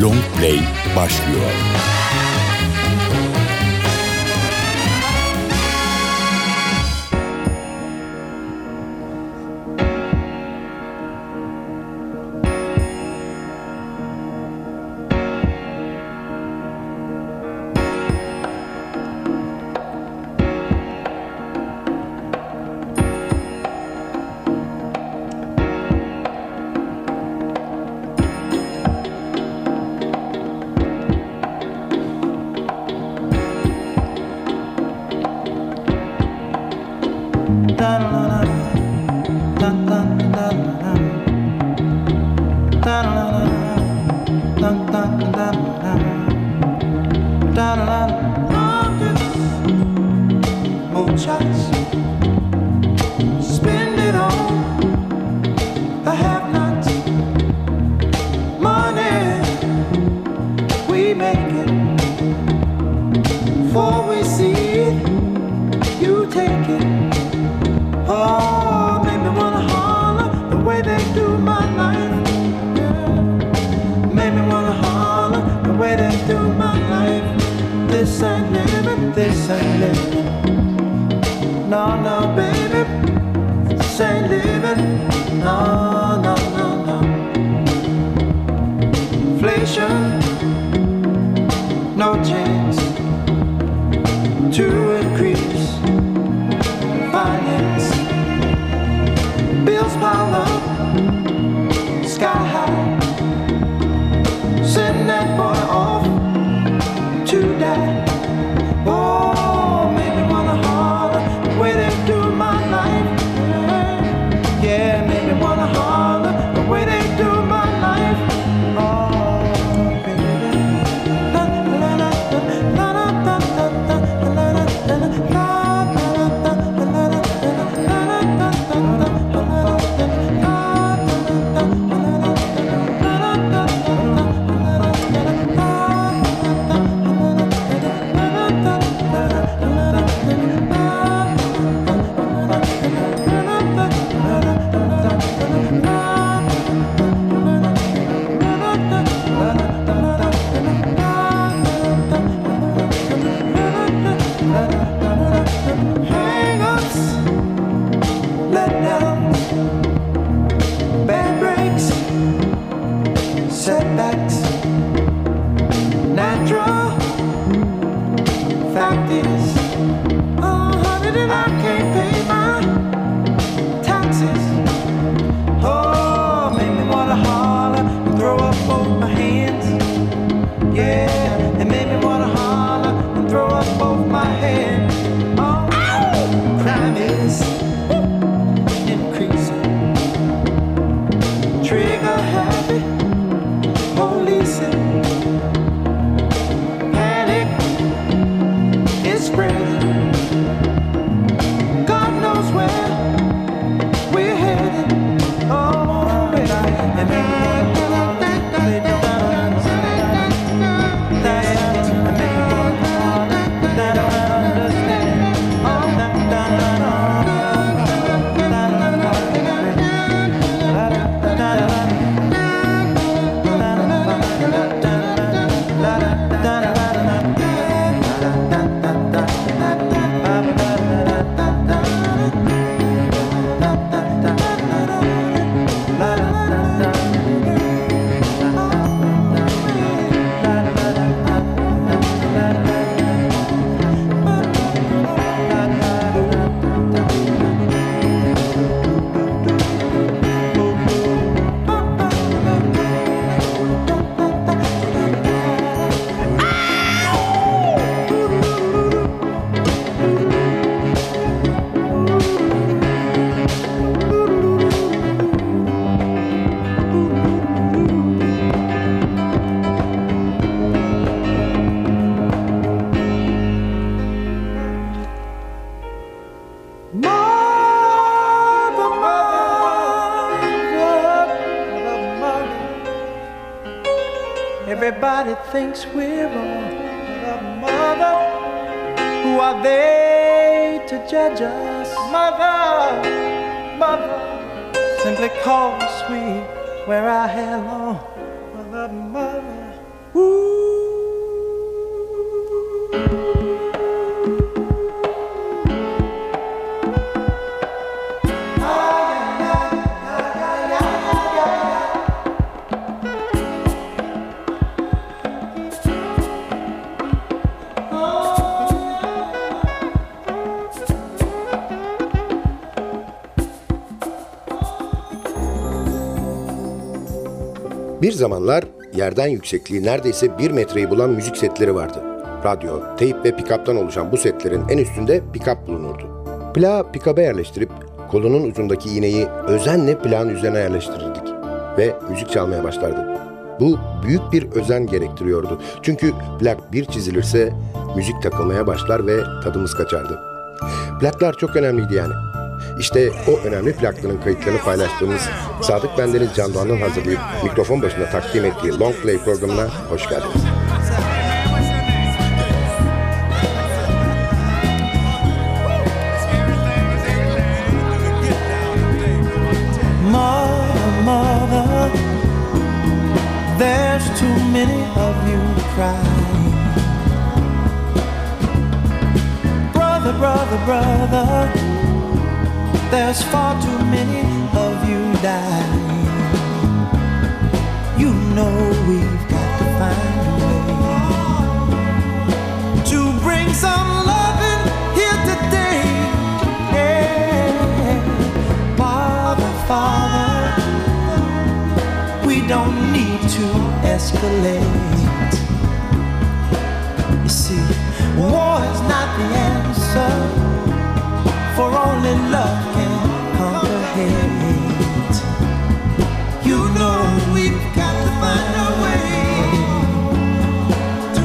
Long Play başlıyor. baby. This living. No, no, no, no. Inflation, no chance to increase finance. Bills pile up, sky high. like this? Oh, honey, did it I can't thinks we're wrong, but a mother, who are they to judge us? Mother, mother, simply cause we wear our hair long. Zamanlar yerden yüksekliği neredeyse bir metreyi bulan müzik setleri vardı. Radyo, teyp ve pikaptan oluşan bu setlerin en üstünde pikap bulunurdu. Plağı pikaba yerleştirip kolunun ucundaki iğneyi özenle plağın üzerine yerleştirirdik ve müzik çalmaya başlardı. Bu büyük bir özen gerektiriyordu. Çünkü plak bir çizilirse müzik takılmaya başlar ve tadımız kaçardı. Plaklar çok önemliydi yani. İşte o önemli plakların kayıtlarını paylaştığımız Sadık Bendeniz Can Doğan'ın hazırlayıp mikrofon başında takdim ettiği Long Play programına hoş geldiniz. You see, war is not the answer, for only love can conquer hate. You know we've got to find a way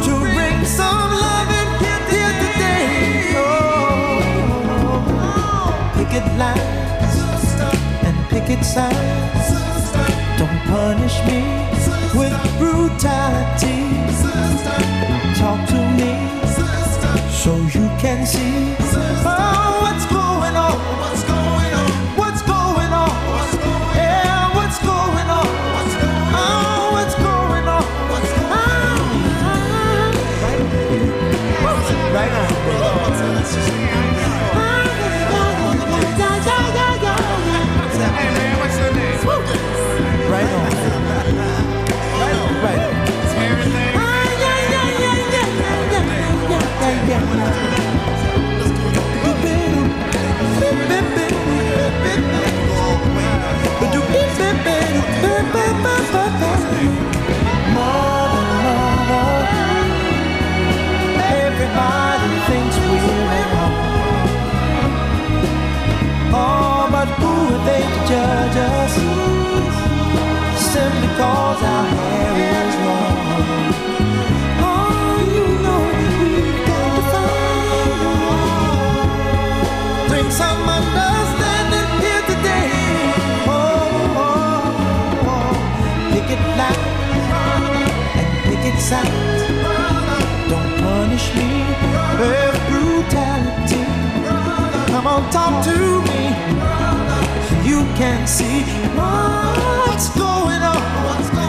to bring some loving here today. Oh, picket lines and picket signs. Don't punish me with brutality. Talk to me so you can see oh, what's going on. And. Don't punish me with brutality. Come on, talk to me. You can see what's going on.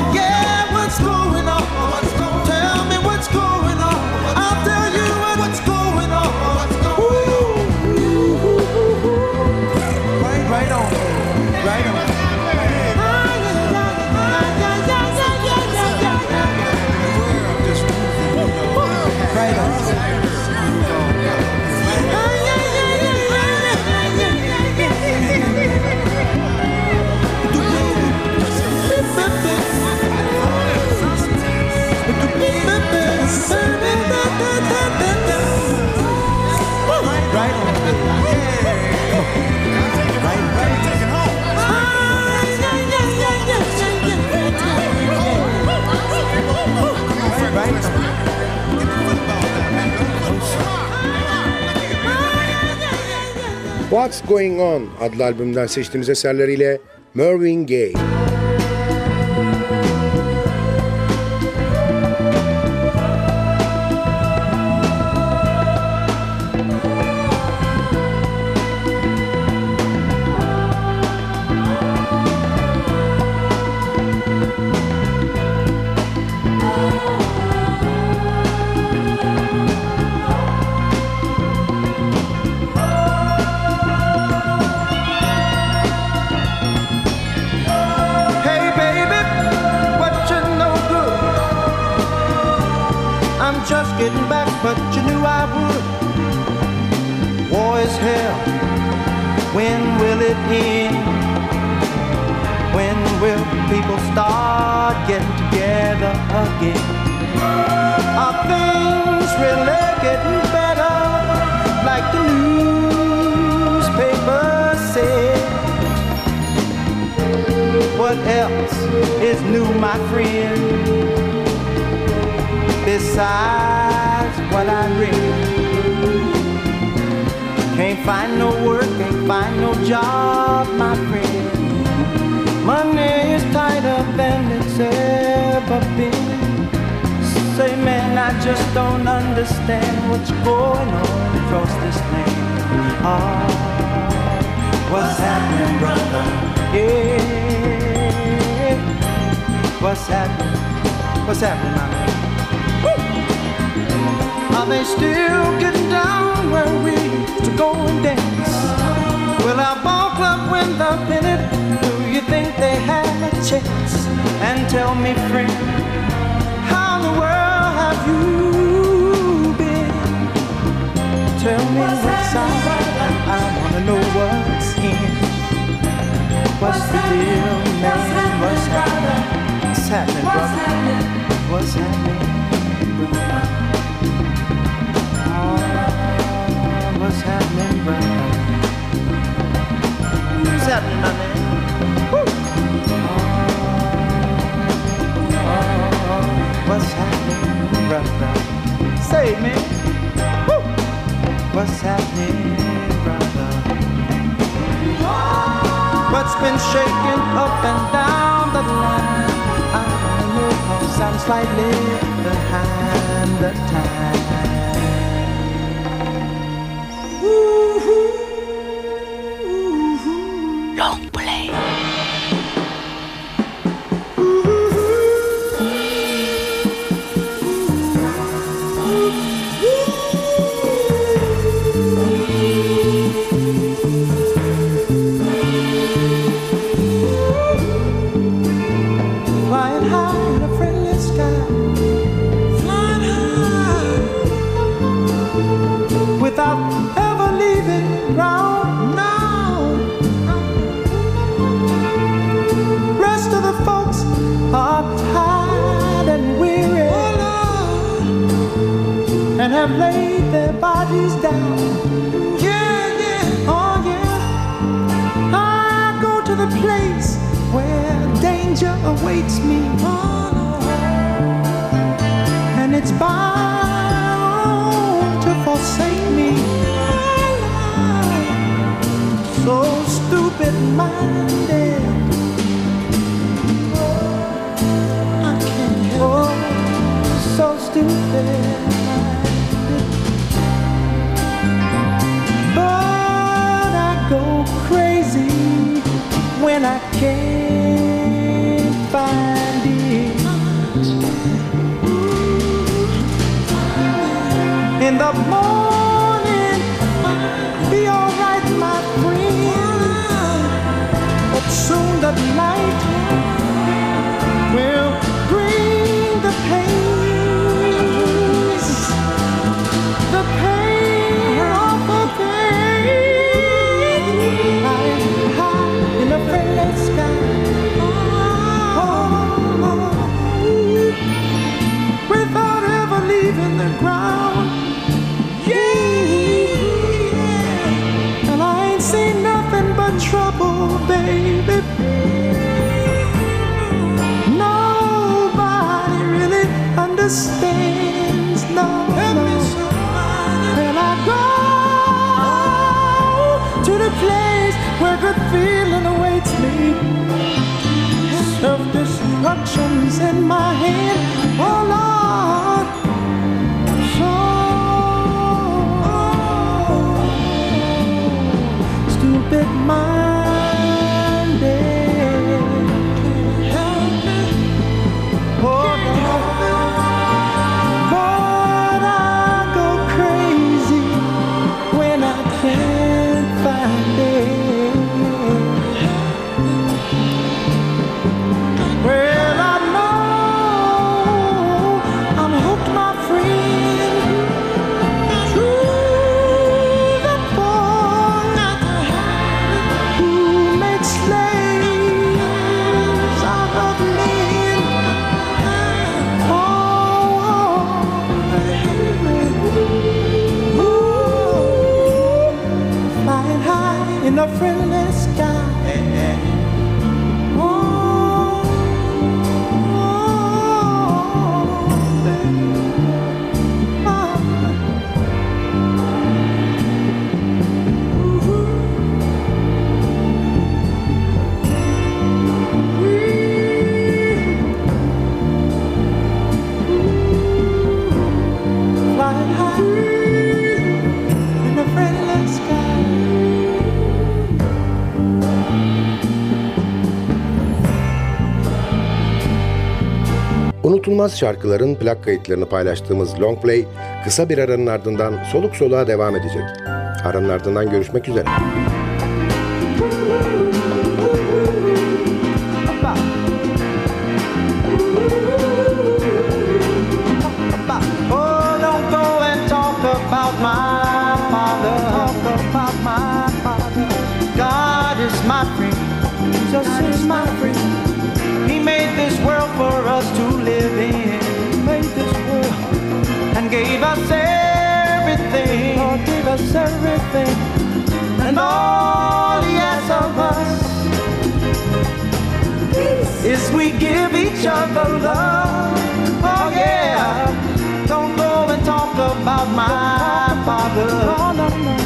What's Going On adlı albümden seçtiğimiz eserleriyle Mervyn Gaye. My friend? Besides what I read. Can't find no work, can't find no job, my friend. Money is tighter than it's ever been. Say, man, I just don't understand what's going on across this land. Ah, what's happening, brother? Yeah, what's happening? What's happening, my man? Are they still getting down where we used to go and dance? Will our ball club win the pennant? Do you think they have a chance? And tell me, friend, how in the world have you been? Tell me what's out. I wanna know what's in. What's the deal, man? What's happening? What's happening, brother? What's happening, brother? what's happening, brother? What's happening, my man? Woo! what's happening, brother? Say, man. Woo! What's happening, brother? What's been shaking up and down the line? Slightly the time. Long Rest of the folks are tired and weary. And have laid their bodies down. Yeah, yeah, oh yeah. I go to the place where danger awaits me. And it's bound to forsake me. Oh, so stupid I go crazy when I can't find it. In the morning, the night baby. Nobody really understands. No, no. And I go to the place where good feeling awaits me. Self-destruction's in my head. Oh Lord. Unutulmaz şarkıların plak kayıtlarını paylaştığımız Long Play kısa bir aranın ardından soluk soluğa devam edecek. Aranın ardından görüşmek üzere. Other love. Oh yeah. Don't go and talk about my father. No, no, no.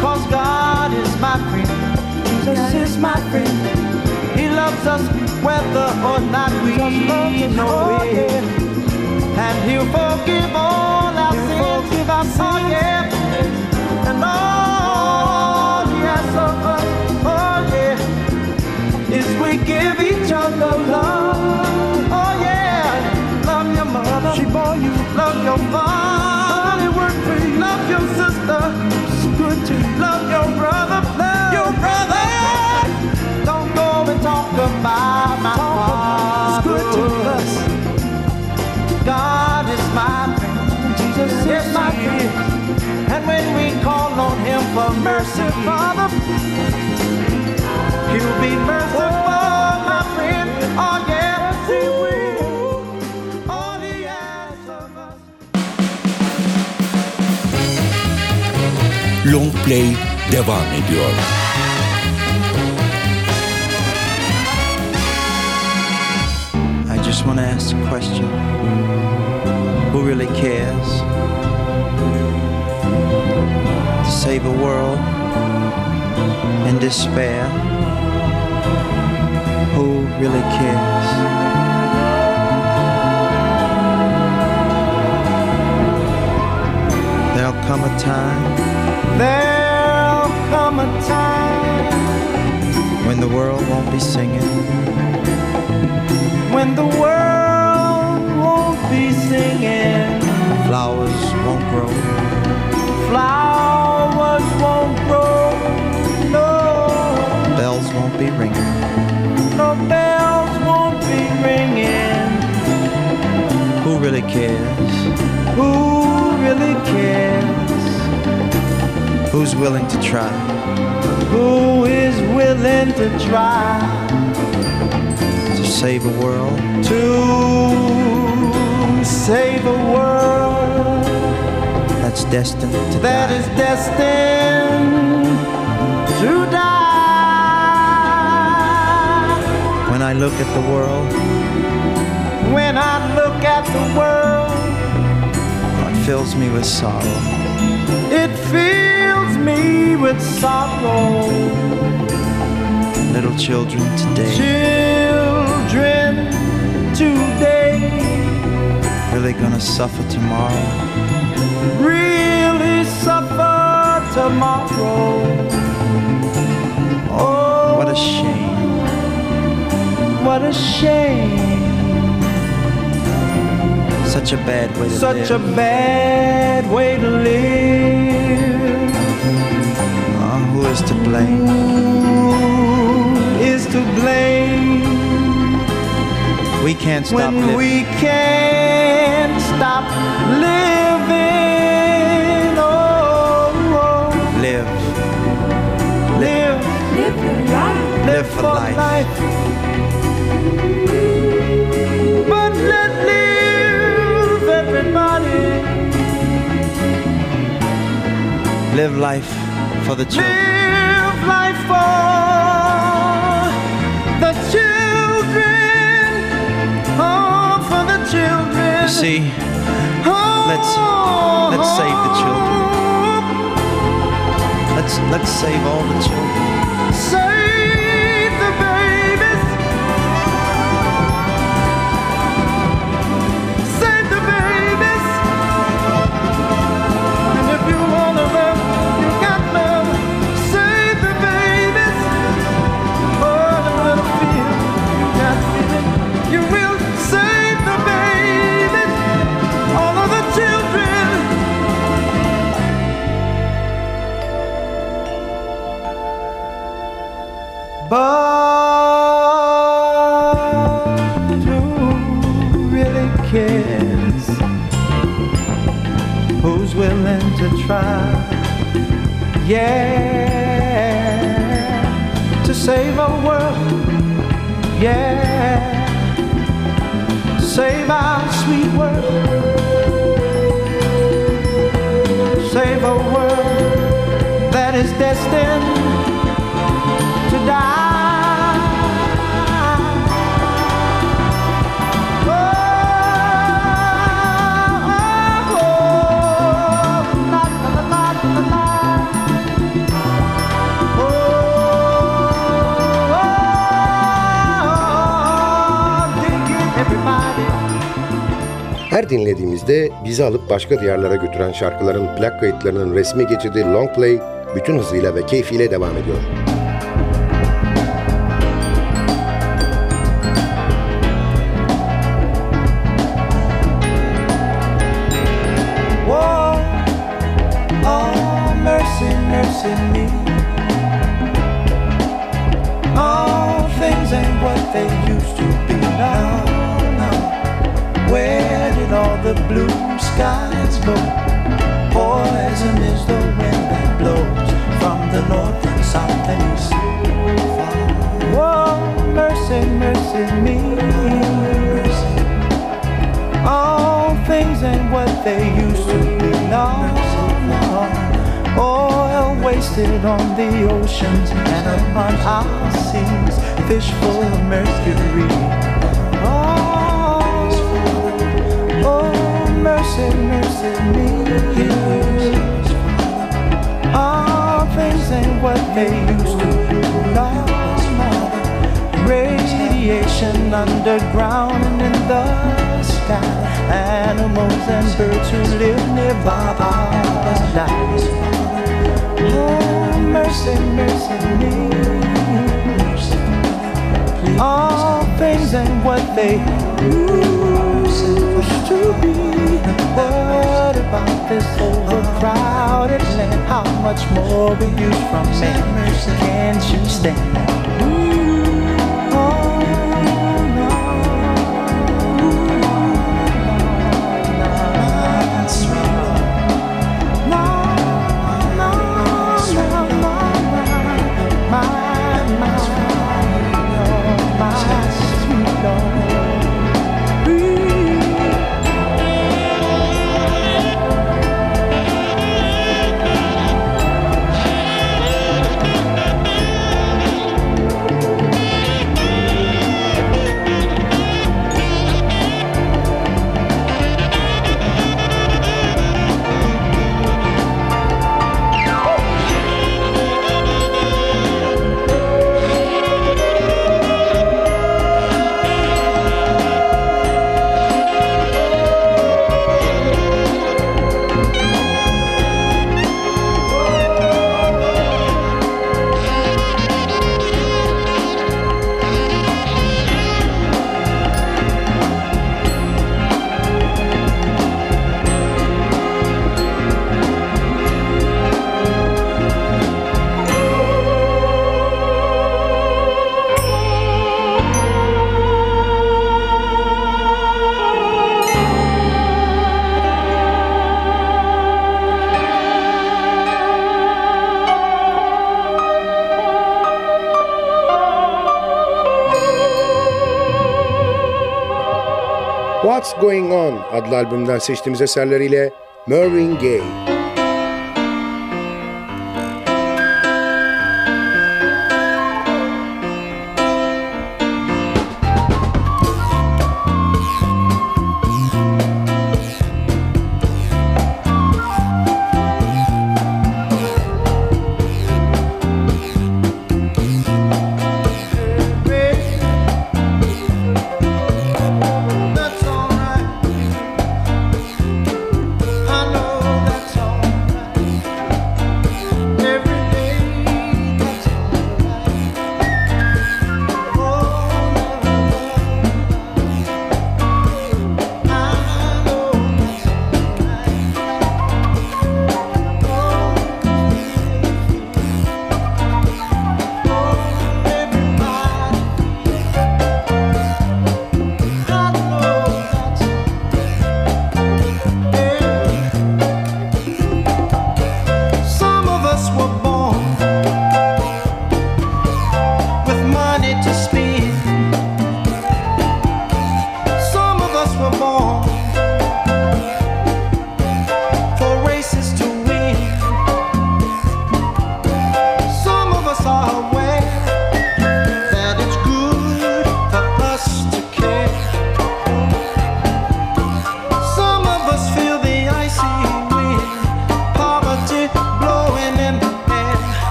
Cause God is my friend. Jesus is my friend. He loves us whether or not we know it. And he'll forgive all and talk my father. It's good to us. God is my friend. Jesus is my friend. And when we call on Him for mercy, Father. He'll be merciful, oh, my friend. Oh, yes, he will. All he asks of us. Long Play devam ediyor. Just want to ask a question. Who really cares? To save a world in despair? Who really cares? There'll come a time There'll come a time when the world won't be singing, when the world won't be singing. flowers won't grow, Flowers won't grow. No, bells won't be ringing. no bells won't be ringing. Who really cares? Who really cares? Who's willing to try? Who is willing to try save a world to save a world that's destined to that die. is destined to die? when I look at the world, When I look at the world, it fills me with sorrow. it fills me with sorrow. Little children today Children today really gonna suffer tomorrow. really suffer tomorrow. Oh, What a shame. what a shame. Such a bad way to Such a live. bad way to live. Uh, who is to blame? We can't stop when living. we can't stop living? Oh, oh. live. live, Live for life. But let live everybody. Live life for the children. Live life for the children. Children. You see, let's let's save the children. Let's let's save all the children. Willing to try? Yeah, to save our world. Yeah, save our sweet world. Save a world that is destined to die. Dinlediğimizde bizi alıp başka diyarlara götüren şarkıların plak kayıtlarının resmi geçidi Long Play bütün hızıyla ve keyfiyle devam ediyor. Things ain't what they used to be. No, no. Oil wasted on the oceans and upon our seas. Fish full of mercury. Oh, oh, mercy, mercy me. All things ain't what they used to be. No. Radiation underground and in the sky. Animals and birds who live nearby are die. Oh, mercy, mercy me. All things ain't what they used to be. What about this overcrowded land? How much more we use from man? Can't you stand? Going On adlı albümden seçtiğimiz eserleriyle Mervyn Gaye.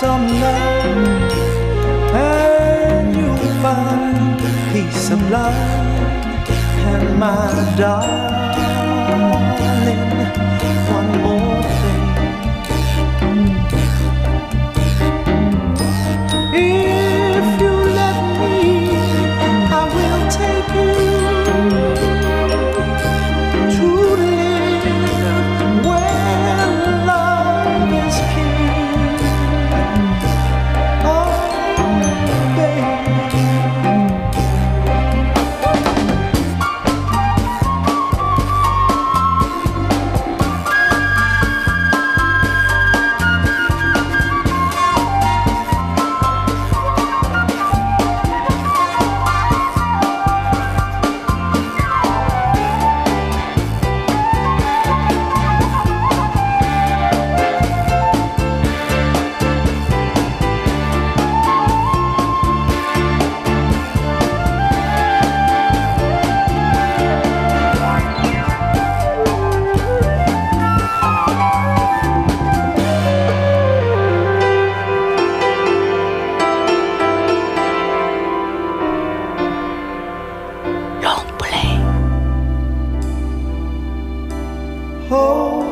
some love, and you'll find peace of love, and my darling. hold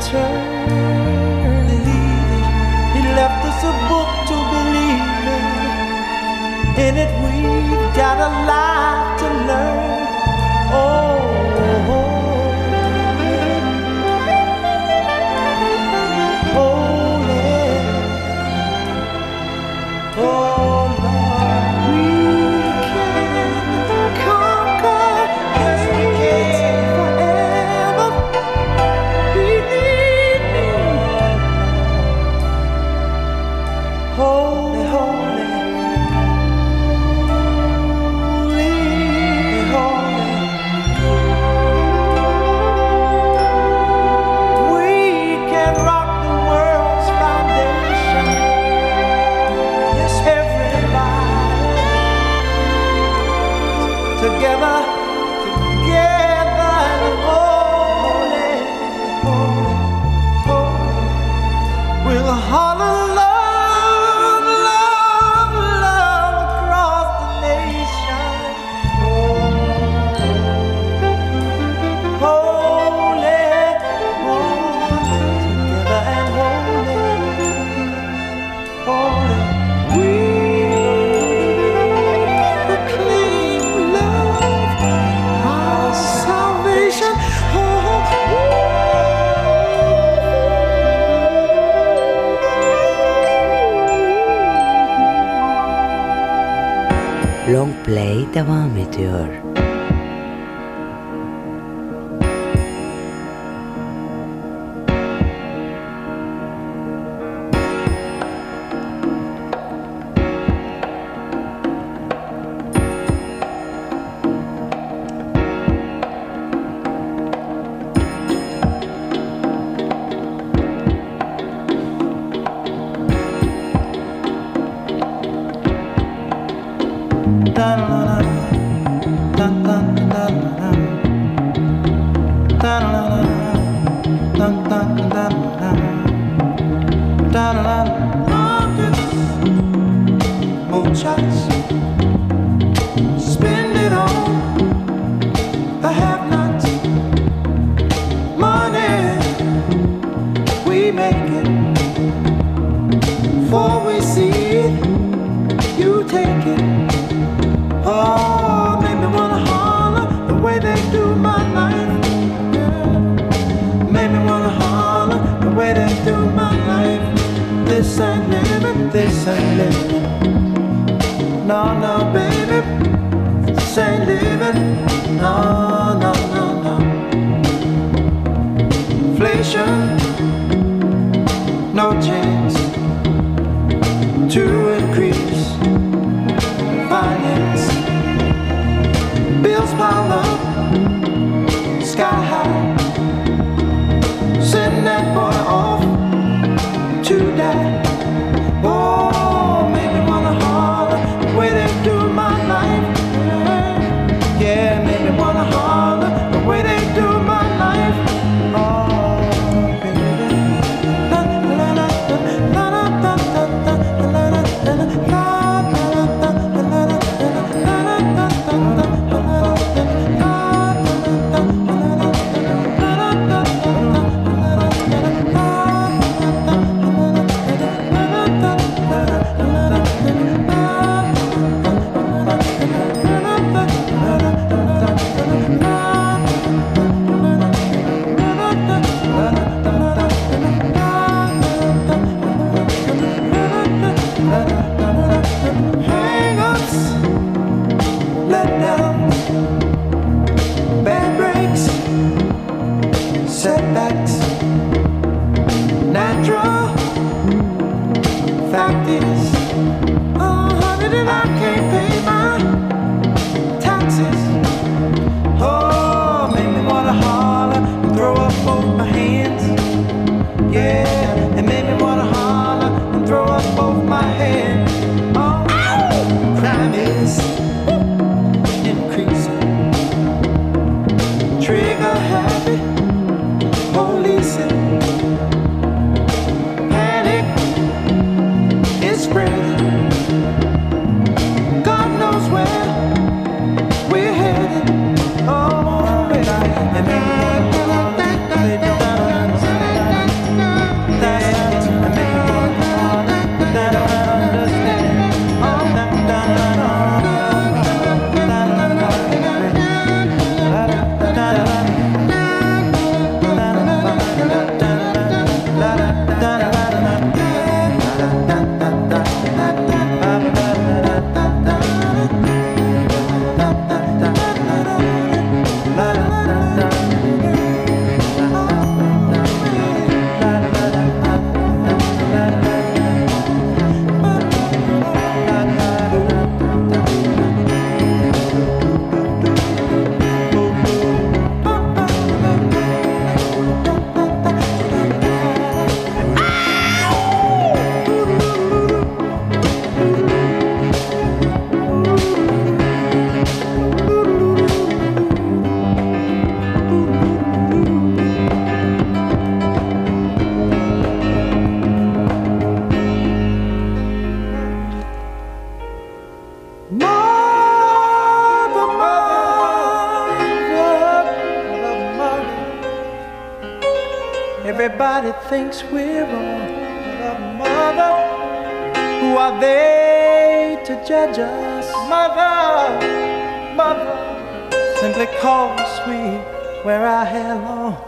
turn. He left us a book to believe in. In it, we've got a life. Play devam ediyor. Oh, honey, did We're wrong. But mother, who are they to judge us? Mother, mother, simply cause we wear our hair long.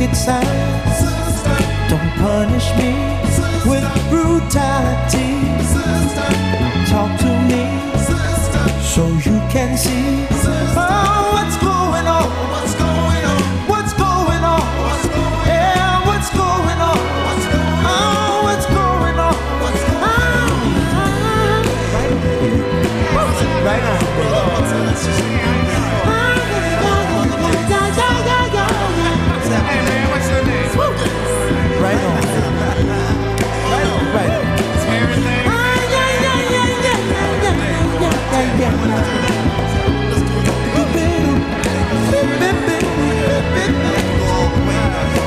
Picket signs. Don't punish me with brutality. Talk to me so you can see oh, what's going on. What's going on? What's going on? Yeah, what's going on? Oh, what's going on? Ah, right on. Right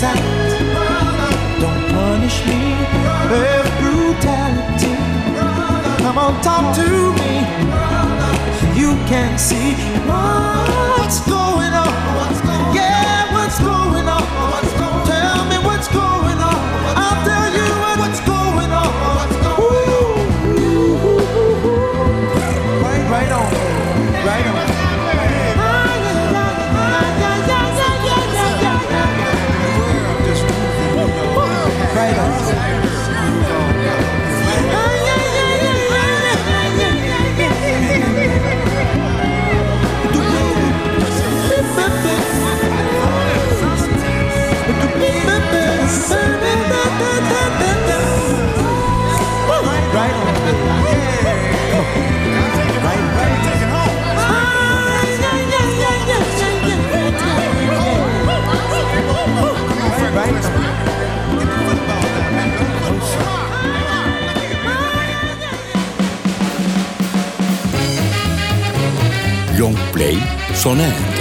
sound. Don't punish me with brutality. Come on, talk to me. You can see what's going on. Yeah, what's going on? Play Sonnet.